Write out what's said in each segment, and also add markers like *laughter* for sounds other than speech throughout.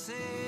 HC.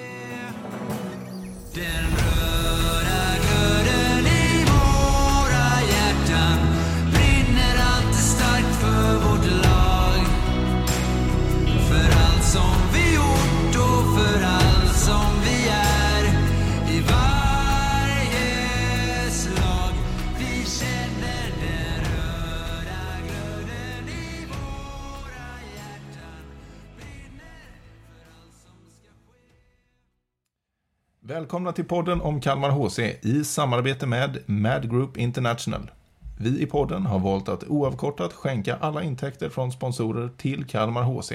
Välkomna till podden om Kalmar HC i samarbete med Mad Group International. Vi i podden har valt att oavkortat skänka alla intäkter från sponsorer till Kalmar HC.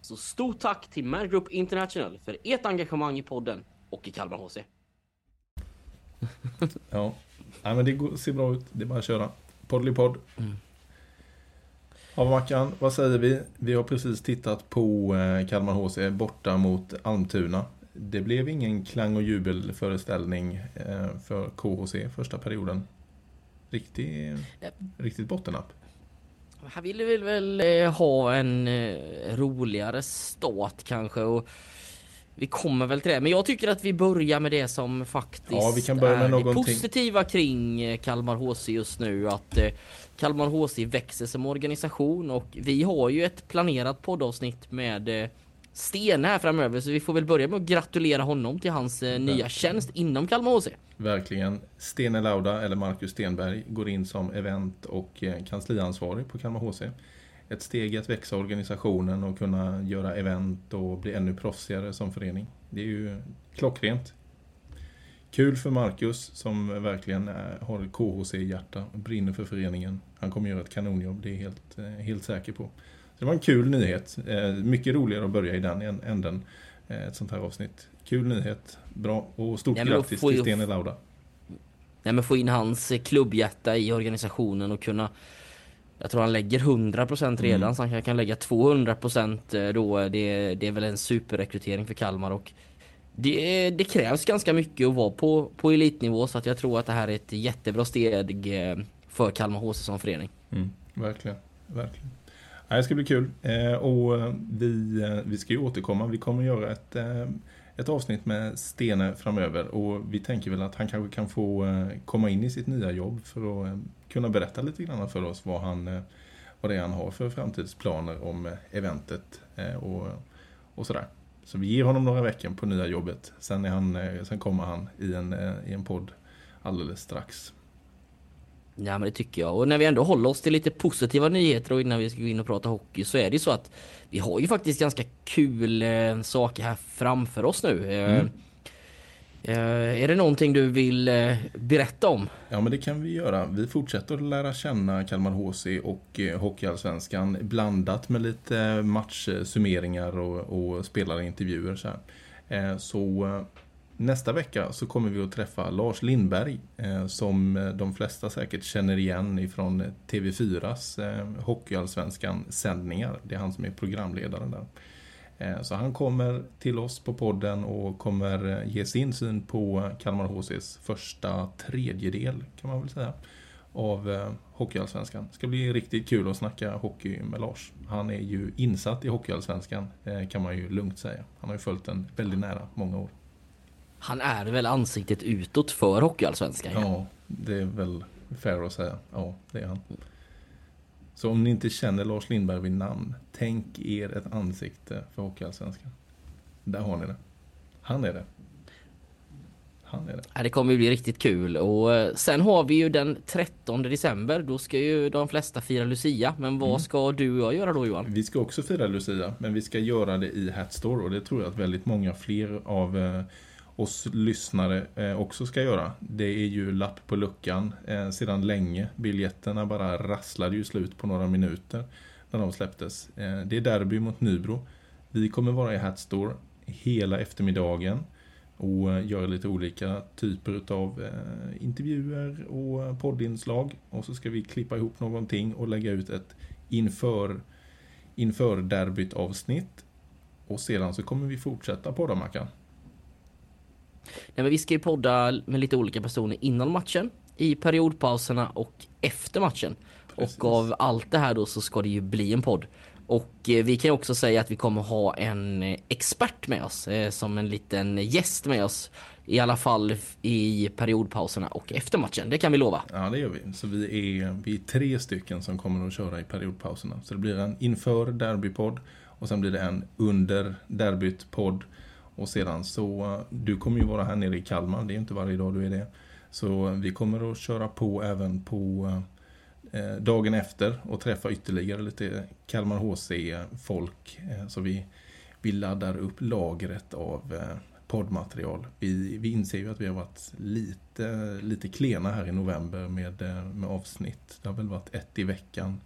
Så stort tack till Mad Group International för ert engagemang i podden och i Kalmar HC. *laughs* Ja, Nej, men det ser bra ut. Det är bara att köra. Poddelipodd. Ja, Mackan, vad säger vi? Vi har precis tittat på eh, Kalmar HC borta mot Almtuna. Det blev ingen klang och jubelföreställning eh, för KHC första perioden. Riktig, riktigt bottennapp. Här vill vi väl eh, ha en eh, roligare start kanske och vi kommer väl till det. Men jag tycker att vi börjar med det som faktiskt Ja, vi kan börja med är det någonting. positiva kring Kalmar HC just nu. Att Kalmar HC växer som organisation och vi har ju ett planerat poddavsnitt med Stene här framöver så vi får väl börja med att gratulera honom till hans eh, nya tjänst inom Kalmar HC. Verkligen. Stene Lauda, eller Marcus Stenberg, går in som event och eh, kansliansvarig på Kalmar HC. Ett steg i att växa organisationen och kunna göra event och bli ännu proffsigare som förening. Det är ju klockrent. Kul för Marcus som verkligen är, har KHC i hjärta och brinner för föreningen. Han kommer göra ett kanonjobb, det är jag helt, eh, helt säker på. Det var en kul nyhet. Eh, Mycket roligare att börja i den än- änden. eh, Ett sånt här avsnitt. Kul nyhet, bra och stort Ja, grattis till Stene Lauda. Nej men få in hans eh, klubbhjärta i organisationen och kunna Jag tror han lägger 100% redan Mm. så han kan, kan lägga 200% eh, då det, det är väl en superrekrytering för Kalmar och det, det krävs ganska mycket att vara på, på elitnivå så att jag tror att det här är ett jättebra steg för Kalmar HC som förening. Mm, verkligen, verkligen. Ja, det ska bli kul. Eh, och eh, vi, eh, vi ska ju återkomma. Vi kommer göra ett, ett avsnitt med Stene framöver. Och vi tänker väl att han kanske kan få komma in i sitt nya jobb för att kunna berätta lite grann för oss vad, han, vad det är han har för framtidsplaner om eventet och, och sådär. Så vi ger honom några veckor på nya jobbet. Sen, är han, sen kommer han i en, i en podd alldeles strax. Ja men det tycker jag. Och när vi ändå håller oss till lite positiva nyheter och innan vi ska gå in och prata hockey så är det ju så att vi har ju faktiskt ganska kul eh, saker här framför oss nu. Eh, Mm. eh, är det någonting du vill eh, berätta om? Ja, men det kan vi göra. Vi fortsätter att lära känna Kalmar HC och eh, Hockeyallsvenskan blandat med lite matchsummeringar och, och spelarintervjuer. Så, här. Eh, så eh, nästa vecka så kommer vi att träffa Lars Lindberg eh, som eh, de flesta säkert känner igen ifrån TV4s eh, Hockeyallsvenskan-sändningar. Det är han som är programledaren där. Så han kommer till oss på podden och kommer ge sin syn på Kalmar HCs första tredjedel kan man väl säga av Hockeyallsvenskan. Det ska bli riktigt kul att snacka hockey med Lars. Han är ju insatt i Hockeyallsvenskan kan man ju lugnt säga. Han har ju följt den väldigt nära många år. Han är väl ansiktet utåt för Hockeyallsvenskan? Ja, det är väl fair att säga. Ja, det är han. Så om ni inte känner Lars Lindberg vid namn, tänk er ett ansikte för Hockeyallsvenskan. Där har ni det. Han är det. Han är det. Ja, Det kommer ju bli riktigt kul och eh, sen har vi ju den 13 december. Då ska ju de flesta fira Lucia. Men vad Mm. ska du och jag göra då Johan? Vi ska också fira Lucia, men vi ska göra det i Hatstore och det tror jag att väldigt många fler av eh, oss lyssnare eh, också ska göra. Det är ju lapp på luckan eh, sedan länge. Biljetterna bara rasslade ju slut på några minuter när de släpptes. Eh, det är derby mot Nybro. Vi kommer vara i Hatstore hela eftermiddagen och göra lite olika typer av intervjuer och poddinslag. Och så ska vi klippa ihop någonting och lägga ut ett inför, inför derbyt avsnitt. Och sedan så kommer vi fortsätta podda Mackan. Nej, men vi ska ju podda med lite olika personer innan matchen, i periodpauserna och efter matchen. Precis. Och av allt det här då så ska det ju bli en podd. Och eh, vi kan också säga att vi kommer ha en eh, expert med oss eh, som en liten gäst med oss. I alla fall i periodpauserna och efter matchen. Det kan vi lova. Ja, det gör vi. Så vi är, vi är tre stycken som kommer att köra i periodpauserna. Så det blir en inför derbypodd och sen blir det en under derbyt podd. Och sedan så, du kommer ju vara här nere i Kalmar, det är inte varje dag du är det. Så vi kommer att köra på även på eh, dagen efter och träffa ytterligare lite Kalmar HC-folk. Eh, så vi, vi laddar upp lagret av eh, poddmaterial. Vi, vi inser ju att vi har varit lite, lite klena här i november med, eh, med avsnitt. Det har väl varit ett i veckan.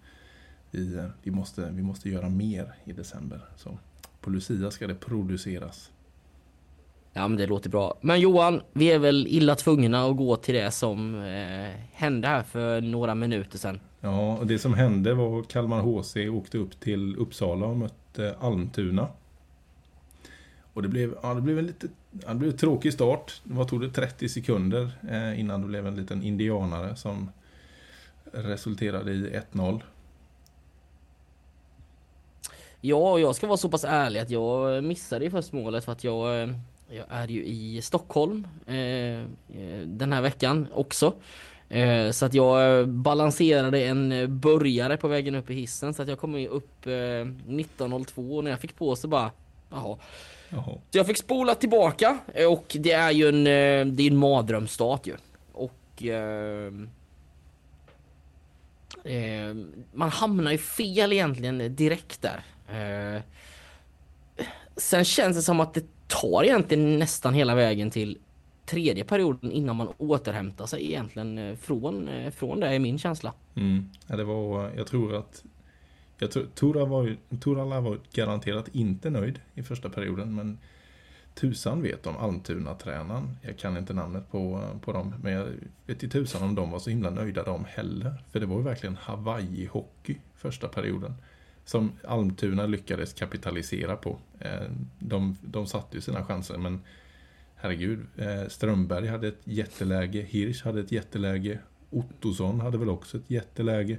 Vi, vi, måste, vi måste göra mer i december. Så på Lucia ska det produceras. Ja men det låter bra. Men Johan, vi är väl illa tvungna att gå till det som eh, hände här för några minuter sedan. Ja, och det som hände var att Kalmar HC åkte upp till Uppsala och mötte Almtuna. Och det blev, ja, det blev en lite ja, det blev en tråkig start. Vad tog det? 30 sekunder eh, innan det blev en liten indianare som resulterade i 1-0. Ja, jag ska vara så pass ärlig att jag missade först målet för att jag, eh, jag är ju i Stockholm eh, eh, den här veckan också. Eh, så att jag balanserade en burgare på vägen upp i hissen så att jag kom upp eh, 19.02 och när jag fick på så bara Jaha. Jaha. Så jag fick spola tillbaka eh, och det är ju en, eh, det är en mardrömsstart ju. Och man hamnar ju fel egentligen direkt där. Sen känns det som att det tar egentligen nästan hela vägen till tredje perioden innan man återhämtar sig egentligen eh, från, eh, från det är min känsla. Mm. Ja, det var, jag tror att jag tror, Tora var Torala var garanterat inte nöjd i första perioden men tusan vet om Almtuna-tränaren. Jag kan inte namnet på, eh, på dem men jag vet inte tusan om de var så himla nöjda de heller. För det var ju verkligen Hawaii-hockey första perioden. Som Almtuna lyckades kapitalisera på. Eh, de, de satte ju sina chanser men herregud, eh, Strömberg hade ett jätteläge, Hirsch hade ett jätteläge, Ottosson hade väl också ett jätteläge.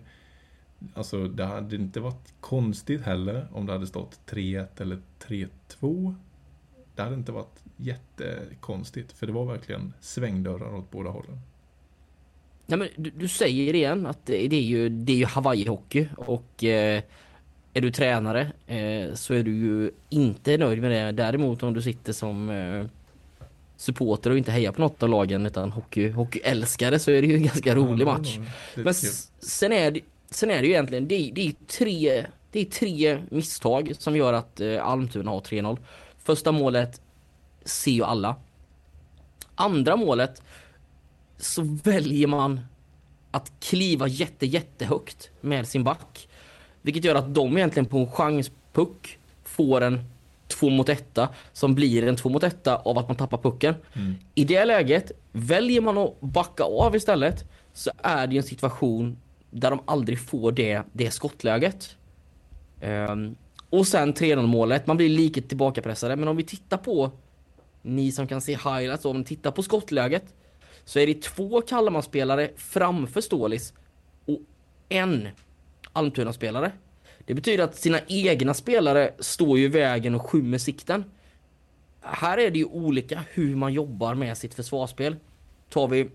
Alltså det hade inte varit konstigt heller om det hade stått 3-1 eller 3-2. Det hade inte varit jättekonstigt för det var verkligen svängdörrar åt båda hållen. Nej, men du, du säger igen att det, det är ju, det är ju Hawaii-hockey och eh, är du tränare eh, så är du ju inte nöjd med det. Däremot om du sitter som eh, supporter och inte hejar på något av lagen utan hockey, hockeyälskare så är det ju en *laughs* ganska rolig match. Men sen är det, sen är det ju egentligen, det det är tre, det är tre misstag som gör att eh, Almtuna har 3-0. Första målet ser ju alla. Andra målet så väljer man att kliva jätte jättehögt med sin back. Vilket gör att de egentligen på en chanspuck får en två mot etta som blir en två mot etta av att man tappar pucken. I det läget väljer man att backa av istället så är det en situation där de aldrig får det, det skottläget. Ehm, och sen 3-0 målet, man blir lika tillbakapressade men om vi tittar på ni som kan se highlights, om ni tittar på skottläget så är det två Kalmarspelare framför Stålis och en Almtuna-spelare. Det betyder att sina egna spelare står ju i vägen och skymmer sikten. Här är det ju olika hur man jobbar med sitt försvarsspel. Tar vi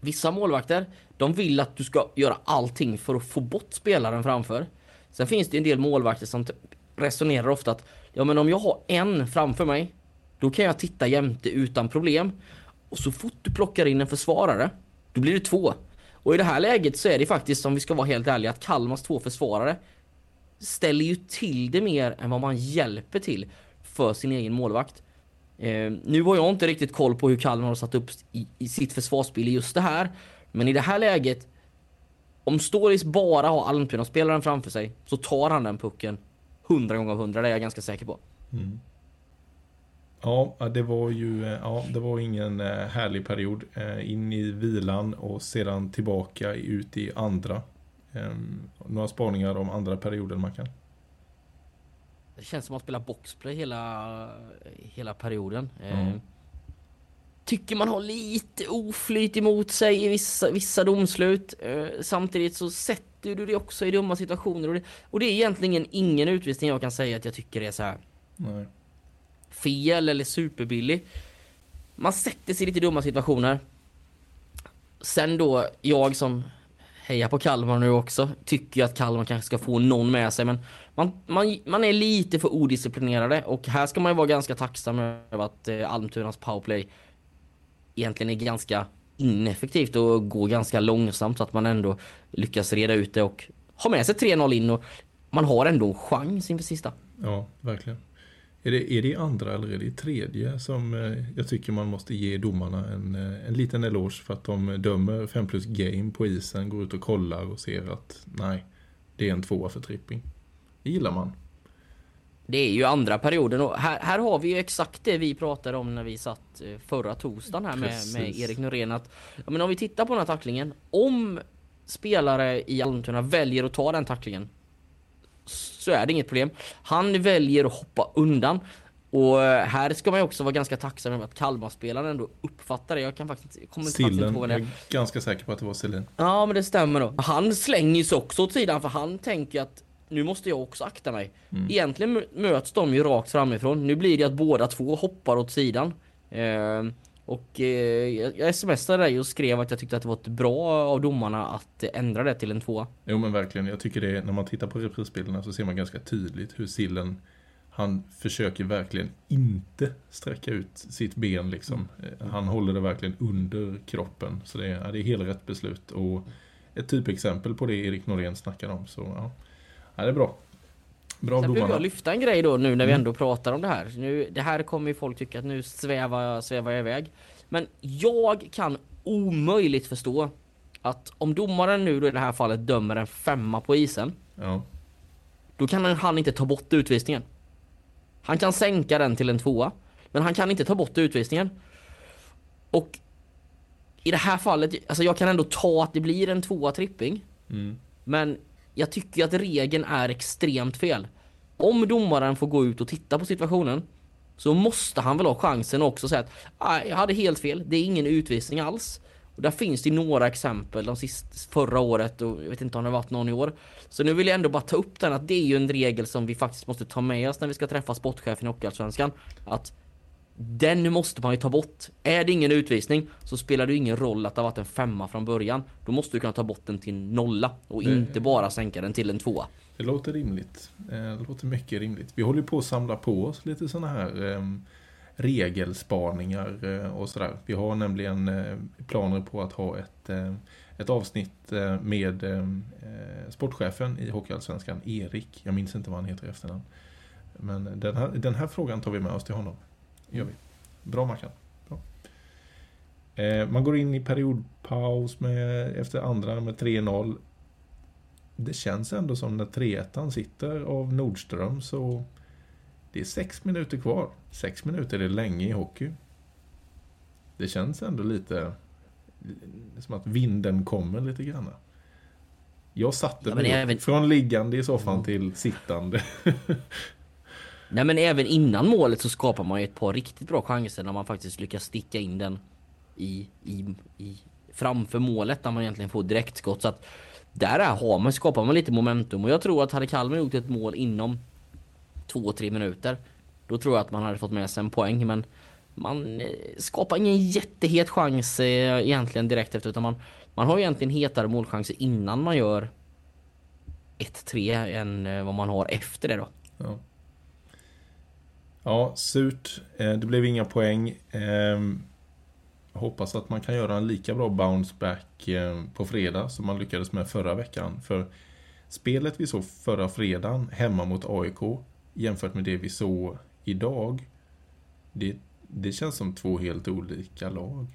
vissa målvakter, de vill att du ska göra allting för att få bort spelaren framför. Sen finns det en del målvakter som resonerar ofta att ja men om jag har en framför mig, då kan jag titta jämte utan problem. Och så fort du plockar in en försvarare, då blir det två. Och i det här läget så är det faktiskt, om vi ska vara helt ärliga, att Kalmars två försvarare ställer ju till det mer än vad man hjälper till för sin egen målvakt. Eh, nu har jag inte riktigt koll på hur Kalmar har satt upp i, i sitt försvarsspel i just det här. Men i det här läget, om Stålis bara har Almtuna-spelaren framför sig, så tar han den pucken 100 gånger av 100, det är jag ganska säker på. Mm. Ja, det var ju eh, ja, det var ingen eh, härlig period. Eh, In i vilan och sedan tillbaka ut i andra. Ehm, Några spaningar om andra perioden man kan. Det känns som att spela boxplay hela, hela perioden. Mm. Tycker man har lite oflyt emot sig i vissa, vissa domslut. Samtidigt så sätter du dig också i dumma situationer. Och det, och det är egentligen ingen utvisning jag kan säga att jag tycker är så här Nej fel eller superbillig. Man sätter sig i lite dumma situationer. Sen då, jag som hejar på Kalmar nu också, tycker ju att Kalmar kanske ska få någon med sig men man, man, man är lite för odisciplinerade och här ska man ju vara ganska tacksam över att eh, Almtunas powerplay egentligen är ganska ineffektivt och går ganska långsamt så att man ändå lyckas reda ut det och ha med sig 3-0 in och man har ändå en chans inför sista. Ja, verkligen. Är det, är det andra eller är det tredje som eh, jag tycker man måste ge domarna en, eh, en liten eloge för att de dömer 5 plus game på isen, går ut och kollar och ser att nej, det är en tvåa för tripping. Det gillar man. Det är ju andra perioden och här, här har vi ju exakt det vi pratade om när vi satt eh, förra torsdagen här med, med Erik Norén att ja, men om vi tittar på den här tacklingen om spelare i Almtuna väljer att ta den tacklingen så är det inget problem. Han väljer att hoppa undan och eh, här ska man ju också vara ganska tacksam över att Kalmarspelaren ändå uppfattar det. Jag kan faktiskt jag kommer faktiskt inte på vad jag det är ganska säker på att det var Sillen. Ja men det stämmer då. Han slänger sig också åt sidan för han tänker att nu måste jag också akta mig. Egentligen mö- möts de ju rakt framifrån. Nu blir det att båda två hoppar åt sidan. Eh, och eh, jag smsade dig och skrev att jag tyckte att det var ett bra av domarna att ändra det till en tvåa. Jo men verkligen, jag tycker det när man tittar på reprisbilderna så ser man ganska tydligt hur Sillen han försöker verkligen inte sträcka ut sitt ben liksom. Eh, han håller det verkligen under kroppen. Så det är, det är helt rätt beslut. Och ett typexempel på det Erik Norén snackar om. Så ja, ja det är bra. Bra Sen domarna. jag lyfta en grej då nu när vi Mm. ändå pratar om det här. Nu, det här kommer ju folk tycka att nu svävar jag, svävar jag iväg. Men jag kan omöjligt förstå att om domaren nu då i det här fallet dömer en femma på isen, Ja, då kan han- han inte ta bort utvisningen. Han kan sänka den till en tvåa, men han kan inte ta bort utvisningen. Och i det här fallet, alltså jag kan ändå ta att det blir en tvåa tripping. mm. Men jag tycker att regeln är extremt fel. Om domaren får gå ut och titta på situationen så måste han väl ha chansen också att säga att jag hade helt fel, det är ingen utvisning alls. Och där finns det ju några exempel de sist, förra året och jag vet inte om det har varit någon i år. Så nu vill jag ändå bara ta upp den att det är ju en regel som vi faktiskt måste ta med oss när vi ska träffa sportchefen i Hockeyallsvenskan. Att den måste man ju ta bort. Är det ingen utvisning så spelar det ingen roll att det har varit en femma från början. Då måste du kunna ta bort den till nolla och Det- inte bara sänka den till en tvåa. Det låter rimligt. Eh, Det låter mycket rimligt. Vi håller på att samla på oss lite sådana här eh, regelspaningar eh, och sådär. Vi har nämligen eh, planer på att ha ett, ett avsnitt med eh, eh, sportchefen i Hockeyallsvenskan, Erik. Jag minns inte vad han heter i efternamn. Men den här, den här frågan tar vi med oss till honom. Gör vi. Bra Mackan. Bra. Eh, man går in i periodpaus med, efter andra med 3-0 det känns ändå som när 3-1 sitter av Nordström så det är sex minuter kvar. Sex minuter är länge i hockey. Det känns ändå lite som att vinden kommer lite grann. Jag satte Ja, mig även- från liggande i soffan till sittande. *laughs* Nej men även innan målet så skapar man ju ett par riktigt bra chanser när man faktiskt lyckas sticka in den i, i, i framför målet när man egentligen får direktskott. Så att där har man, skapar man lite momentum och jag tror att hade Kalmar gjort ett mål inom två, tre minuter då tror jag att man hade fått med sig en poäng men man eh, skapar ingen jättehet chans eh, egentligen direkt efter utan man, man har egentligen hetare målchanser innan man gör 1-3 än eh, vad man har efter det då. Ja. Ja, surt. Eh, det blev inga poäng. Jag hoppas att man kan göra en lika bra bounce back eh, på fredag som man lyckades med förra veckan. För spelet vi såg förra fredagen hemma mot AIK jämfört med det vi såg idag. Det, det känns som två helt olika lag.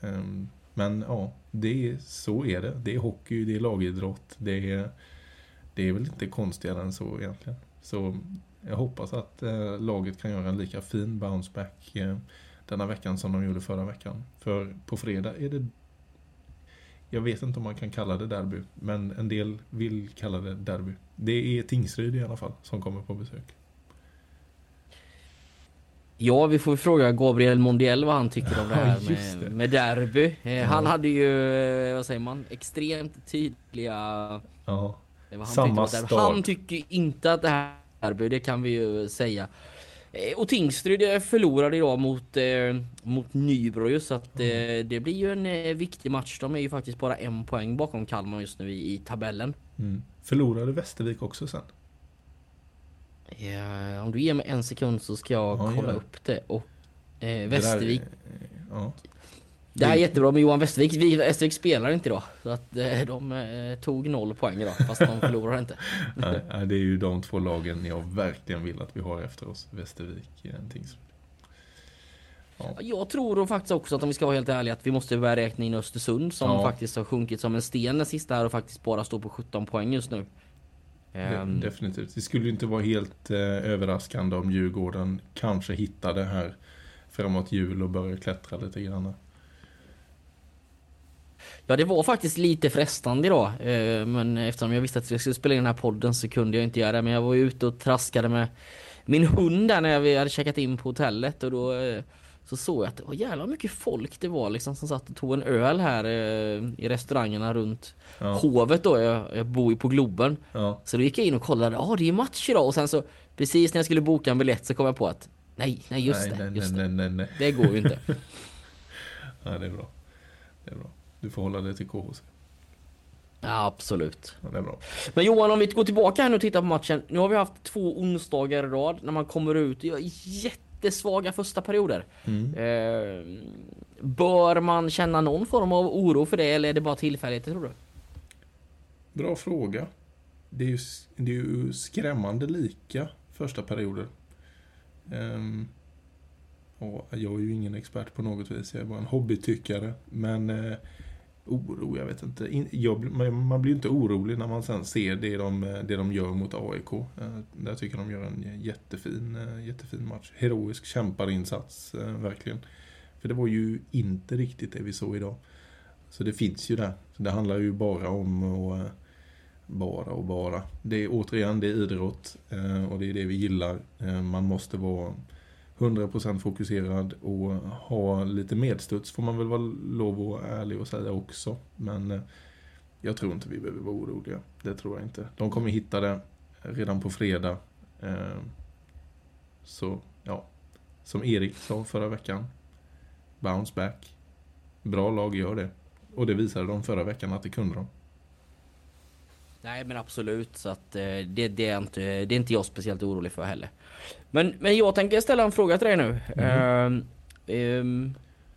Ehm, men ja, det är, så är det. Det är hockey, det är lagidrott. Det är, det är väl inte konstigare än så egentligen. Så jag hoppas att eh, laget kan göra en lika fin bounce back eh, denna veckan som de gjorde förra veckan. För på fredag är det jag vet inte om man kan kalla det derby, men en del vill kalla det derby. Det är Tingsryd i alla fall som kommer på besök. Ja, vi får fråga Gabriel Mondiel vad han tycker om det Ja, här med, det. med derby. Eh, Han hade ju, eh, vad säger man, extremt tydliga... Ja. eh, Samma stad. Han tycker inte att det här är derby, det kan vi ju säga. Eh, Och Tingsryd förlorade idag mot, eh, mot Nybro så att eh, det blir ju en eh, viktig match. De är ju faktiskt bara en poäng bakom Kalmar just nu i, i tabellen. Mm. Förlorade Västervik också sen? Ja, om du ger mig en sekund så ska jag Ja, kolla det. upp det. Och, eh, Det där- Västervik Ja. Det här är jättebra med Johan Västervik. Vi, Västervik spelar inte idag. Så att eh, de eh, tog noll poäng idag fast de förlorar inte. *laughs* Nej, det är ju de två lagen jag verkligen vill att vi har efter oss. Västervik, Tingsryd. Jag tror faktiskt också att om vi ska vara helt ärliga att vi måste börja räkna in Östersund som Ja. faktiskt har sjunkit som en sten den sista här och faktiskt bara står på 17 poäng just nu. De- Ehm, Definitivt. Det skulle ju inte vara helt eh, överraskande om Djurgården kanske hittade här framåt jul och börjar klättra lite grann. Ja det var faktiskt lite frestande idag eh, Men eftersom jag visste att jag skulle spela in den här podden så kunde jag inte göra det Men jag var ju ute och traskade med min hund där när vi hade checkat in på hotellet och då eh, Så såg jag att det var jävla mycket folk det var liksom som satt och tog en öl här eh, i restaurangerna runt Ja. Hovet då, jag, jag bor ju på Globen Ja. Så då gick jag in och kollade, ja ah, det är match idag och sen så Precis när jag skulle boka en biljett så kom jag på att Nej, nej just nej, det, nej, just nej, det. nej, nej, nej. Det går ju inte *laughs* Ja, det är bra. Det är bra. Du får hålla dig till KHC. Ja, absolut Ja, det är bra. Men Johan, om vi går tillbaka här nu och tittar på matchen. Nu har vi haft två onsdagar i rad när man kommer ut i jättesvaga första perioder. Mm. Eh, bör man känna någon form av oro för det eller är det bara tillfälligt tror du? Bra fråga. Det är ju, det är ju skrämmande lika första perioder. Och jag är ju ingen expert på något vis, jag är bara en hobbytyckare. Men eh, oro, jag vet inte. In, jag, man, man blir ju inte orolig när man sen ser det de, det de gör mot AIK. Eh, där tycker jag de gör en jättefin, eh, jättefin match. Heroisk kämparinsats, eh, verkligen. För det var ju inte riktigt det vi såg idag. Så det finns ju där. Så det handlar ju bara om att eh, bara och bara. Det är återigen, det är idrott eh, och det är det vi gillar. Eh, Man måste vara 100% fokuserad och ha lite medstuds får man väl vara lov att ärlig och säga också. Men eh, jag tror inte vi behöver vara oroliga. Det tror jag inte. De kommer hitta det redan på fredag. Eh, så, ja. Som Erik sa förra veckan. Bounce back. Bra lag gör det. Och det visade de förra veckan att det kunde de. Nej men absolut så att eh, det, det, är inte, det är inte jag speciellt orolig för heller. Men, men jag tänker ställa en fråga till dig nu. Mm.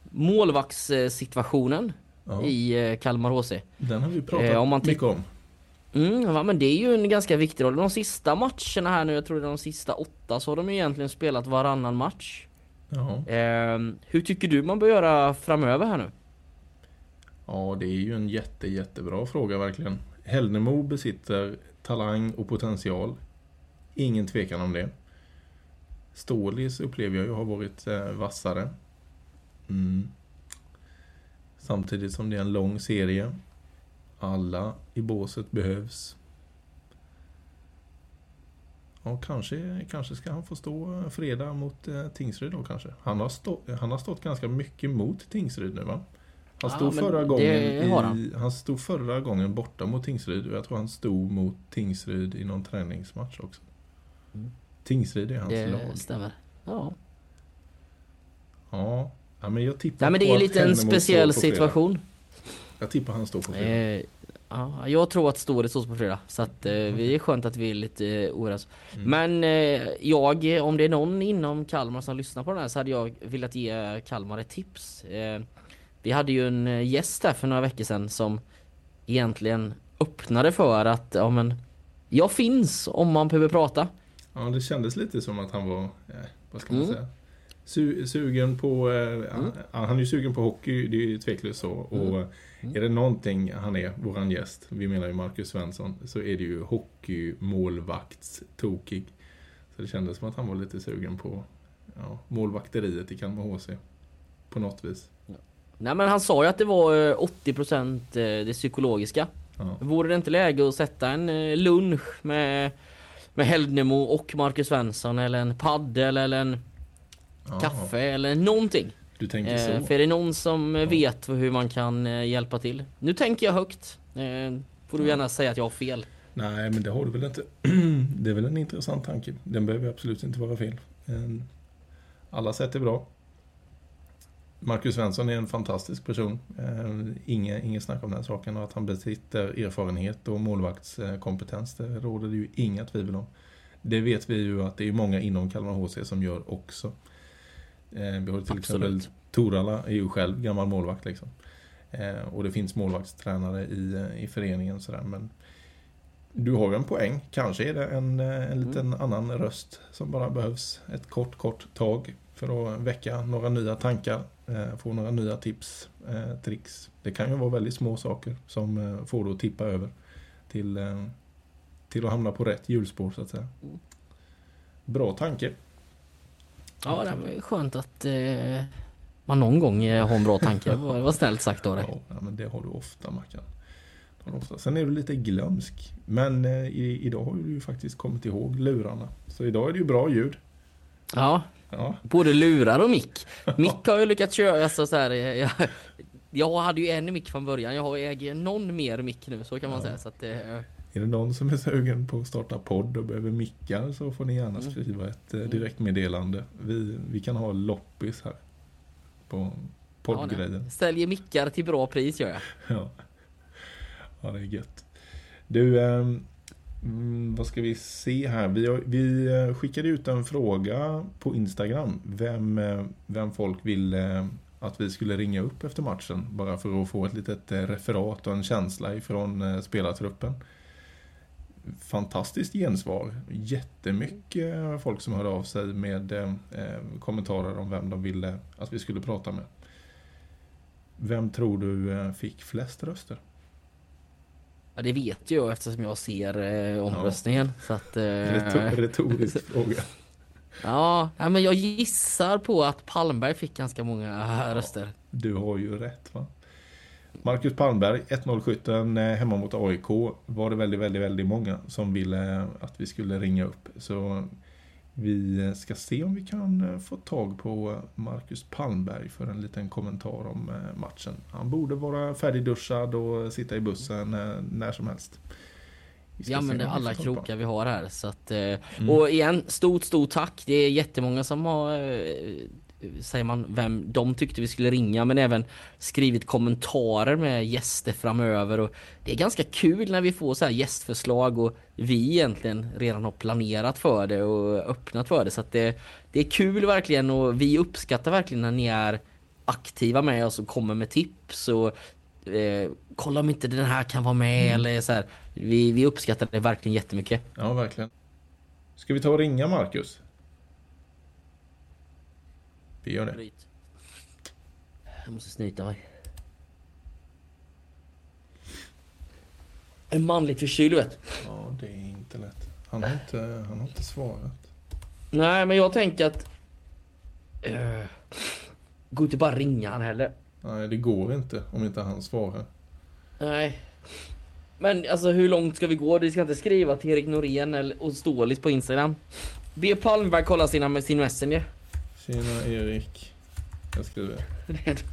målvaktssituationen Ja, i eh, Kalmar HC. den har vi pratat Eh, om man mycket om. Mm, ja, men det är ju en ganska viktig roll. De sista matcherna här nu, jag tror det är de sista åtta, så har de ju egentligen spelat varannan match. Ehm, hur tycker du man bör göra framöver här nu? ja, det är ju en jätte, jättebra fråga verkligen. Hällnemo besitter talang och potential. Ingen tvekan om det. Stålis upplever jag ju har varit eh, vassare. Mm. Samtidigt som det är en lång serie. Alla i båset behövs. Ja, kanske, kanske ska han få stå eh, fredag mot eh, Tingsryd då kanske. Han har, stå, han har stått ganska mycket mot Tingsryd nu va? Han Ja, stod, men förra det gången i, han. han stod förra gången borta mot Tingsryd och jag tror han stod mot Tingsryd i någon träningsmatch också. Mm. Tingsryd är hans Det lag. stämmer. Ja. Ja. ja, men jag tippar Nej men det är att lite en speciell situation. Jag tippar han står på fredag. Eh, ja, jag tror att Ståret står på fredag. Så att eh, vi är skönt att vi är lite eh, oräds. Mm. Men eh, jag, om det är någon inom Kalmar som lyssnar på den här så hade jag velat ge Kalmar ett tips. Vi hade ju en eh, gäst här för några veckor sedan som egentligen öppnade för att, ja men jag finns om man behöver prata. Ja, det kändes lite som att han var, eh, vad ska man Mm. säga, Su sugen på, eh, han, han är ju sugen på hockey, det är ju tveklöst så. Och Mm. är det någonting han är, våran gäst, vi menar ju Marcus Svensson, så är det ju hockeymålvaktstokig. Så det kändes som att han var lite sugen på ja, målvakteriet i Kalmar HC. På något vis. Nej men han sa ju att det var eh, 80% eh, det psykologiska. Ja. Vore det inte läge att sätta en eh, lunch med, med Hällnemo och Marcus Svensson eller en paddel eller en Ja. kaffe eller någonting. Du tänker Eh, så? för är det någon som eh, vet hur man kan eh, hjälpa till? Nu tänker jag högt. Eh, får du gärna säga att jag har fel. Nej, men det har du väl inte. *clears throat* det är väl en intressant tanke. Den behöver absolut inte vara fel. Eh, Alla sätt är bra. Marcus Svensson är en fantastisk person. Eh, Inget, inget snack om den saken. Och att han besitter erfarenhet och målvaktskompetens, det råder det ju inga tvivel om. Det vet vi ju att det är många inom Kalmar HC som gör också. Eh, Vi har till exempel Absolut. Torala är ju själv gammal målvakt liksom. Eh, och det finns målvaktstränare i, i föreningen sådär. Men du har ju en poäng. Kanske är det en, en liten annan röst som bara behövs ett kort, kort tag för att väcka några nya tankar. Eh, få några nya tips, eh, tricks. Det kan ju vara väldigt små saker som eh, får det att tippa över till, till att hamna på rätt hjulspår så att säga. Bra tanke. Ja, det var skönt att eh, man någon gång har en bra tanke. Det var, snällt sagt av dig. Ja, men det har du ofta Mackan. Ofta. Sen är du lite glömsk. Men eh, i, idag har du ju faktiskt kommit ihåg lurarna. Så idag är det ju bra ljud. Ja, Ja, både lurar och mick. Mick har ju lyckats köra alltså, så här. eh, Jag, jag hade ju en mick från början. Jag har äger någon mer mick nu, så kan man Ja. säga. Så att, eh, är det någon som är sugen på att starta podd och behöver mickar så får ni gärna skriva ett eh, direktmeddelande. Vi, vi kan ha loppis här. På ja, poddgrejen. nej. Säljer mickar till bra pris gör jag. *laughs* Ja. ja, det är gött. Du, ehm, mm, vad ska vi se här? Vi, har, vi eh, skickade ut en fråga på Instagram. Vem, eh, vem folk vill eh, att vi skulle ringa upp efter matchen. Bara för att få ett litet referat och en känsla ifrån spelartruppen. Fantastiskt gensvar. Jättemycket folk som hörde av sig med kommentarer om vem de ville att vi skulle prata med. Vem tror du fick flest röster? Ja, det vet jag eftersom jag ser eh, omröstningen. Så att, eh, Retor- Retorisk *laughs* fråga. ja, ja, men jag gissar på att Palmberg fick ganska många eh, röster. Du har ju rätt va? Marcus Palmberg, 1-0-skytten eh, hemma mot AIK var det väldigt, väldigt, väldigt många som ville att vi skulle ringa upp. Så vi ska se om vi kan eh, få tag på Marcus Palmberg för en liten kommentar om eh, matchen. Han borde vara färdigduschad och sitta i bussen eh, när som helst. Vi Vi använder alla krokar vi har här. Så att, Mm. Och igen, stort, stort tack. Det är jättemånga som har, säger man, vem de tyckte vi skulle ringa, men även skrivit kommentarer med gäster framöver. Och det är ganska kul när vi får så här gästförslag och vi egentligen redan har planerat för det och öppnat för det. Så att det, det är kul verkligen och vi uppskattar verkligen när ni är aktiva med oss och kommer med tips och eh, kolla om inte den här kan vara med eller så här. Vi, vi uppskattar det verkligen jättemycket. Ja, verkligen. Ska vi ta och ringa Marcus? Vi gör det. Jag måste snyta mig. En manligt förkyld vet. Ja, det är inte lätt. Han har inte, han har inte svarat. Nej men jag tänker att... Uh, går inte bara ringa han heller. Nej, det går inte om inte han svarar. Nej. Men alltså hur långt ska vi gå? Vi ska inte skriva till Erik Norén eller, och Stålis på Instagram. Be Palmberg kolla sina, sin messenger. Tjena Erik. Jag skriver. *laughs*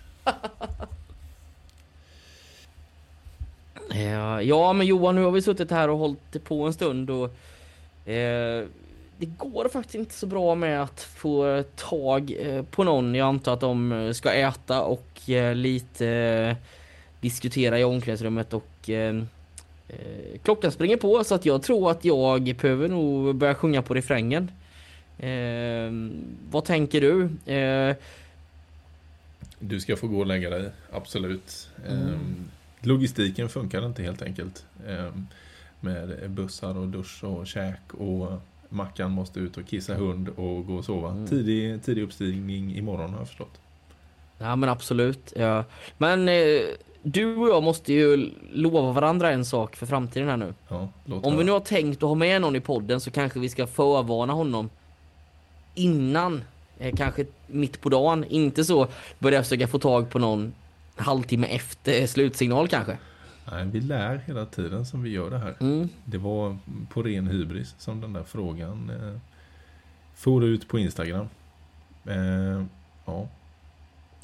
Ja, ja men Johan nu har vi suttit här och hållit på en stund och eh, det går faktiskt inte så bra med att få tag eh, på någon. Jag antar att de ska äta och eh, lite eh, diskutera i omklädningsrummet och eh, eh klockan springer på så att jag tror att jag behöver nog börja sjunga på refrängen. Eh, vad tänker du? Eh, Du ska få gå och lägga dig, absolut. Mm. Ehm, Logistiken funkar inte helt enkelt. Ehm, Med bussar och dusch och käk och Mackan måste ut och kissa hund och gå och sova. Mm. Tidig, tidig uppstigning imorgon har jag förstått. Ja men absolut. Ja. Men eh, du och jag måste ju lova varandra en sak för framtiden här nu. Ja, Om vi nu har tänkt att ha med någon i podden så kanske vi ska förvarna honom innan, eh, kanske mitt på dagen. Inte så börja försöka få tag på någon halvtimme efter slutsignal kanske. Nej, vi lär hela tiden som vi gör det här. Mm. Det var på ren hybris som den där frågan eh, for ut på Instagram. Eh, ja.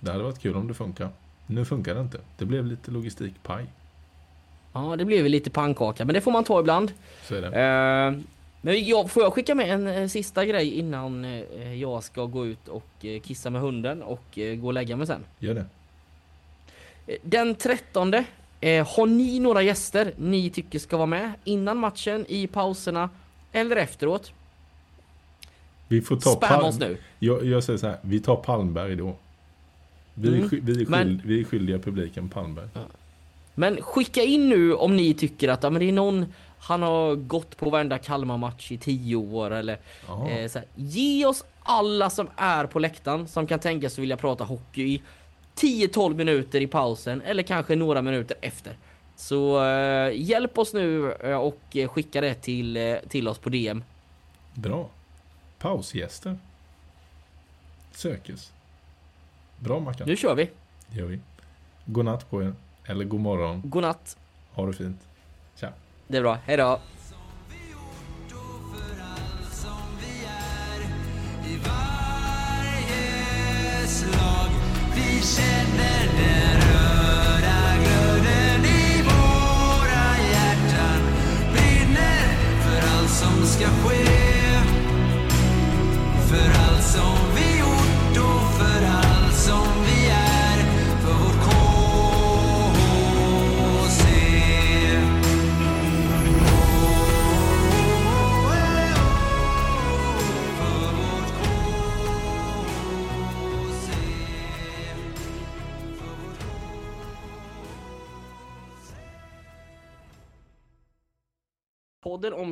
Det hade varit kul om det funkar. Nu funkar det inte. Det blev lite logistikpaj. Ja, det blev lite pannkaka, men det får man ta ibland. Så är det. Eh, men jag, får jag skicka med en eh, sista grej innan eh, jag ska gå ut och eh, kissa med hunden och eh, gå och lägga mig sen? Gör det. Eh, Den 13 eh, har ni några gäster ni tycker ska vara med innan matchen, i pauserna eller efteråt? Vi får ta Spam oss nu. Jag, jag säger så här, vi tar Palmberg då. Vi, Mm. vi, är, skyld, Men- vi är skyldiga publiken Palmberg. Men skicka in nu om ni tycker att ja, men det är någon han har gått på varenda Kalmar-match i tio år eller eh, så här, Ge oss alla som är på läktaren som kan tänka sig vilja prata hockey i 10-12 minuter i pausen eller kanske några minuter efter. Så eh, hjälp oss nu eh, och skicka det till, eh, till oss på DM. Bra. Pausgäster. Sökes. Bra Mackan. Nu kör vi. Det gör vi. God natt på er. Eller god morgon. God natt. Ha det fint. Det är bra. hejdå!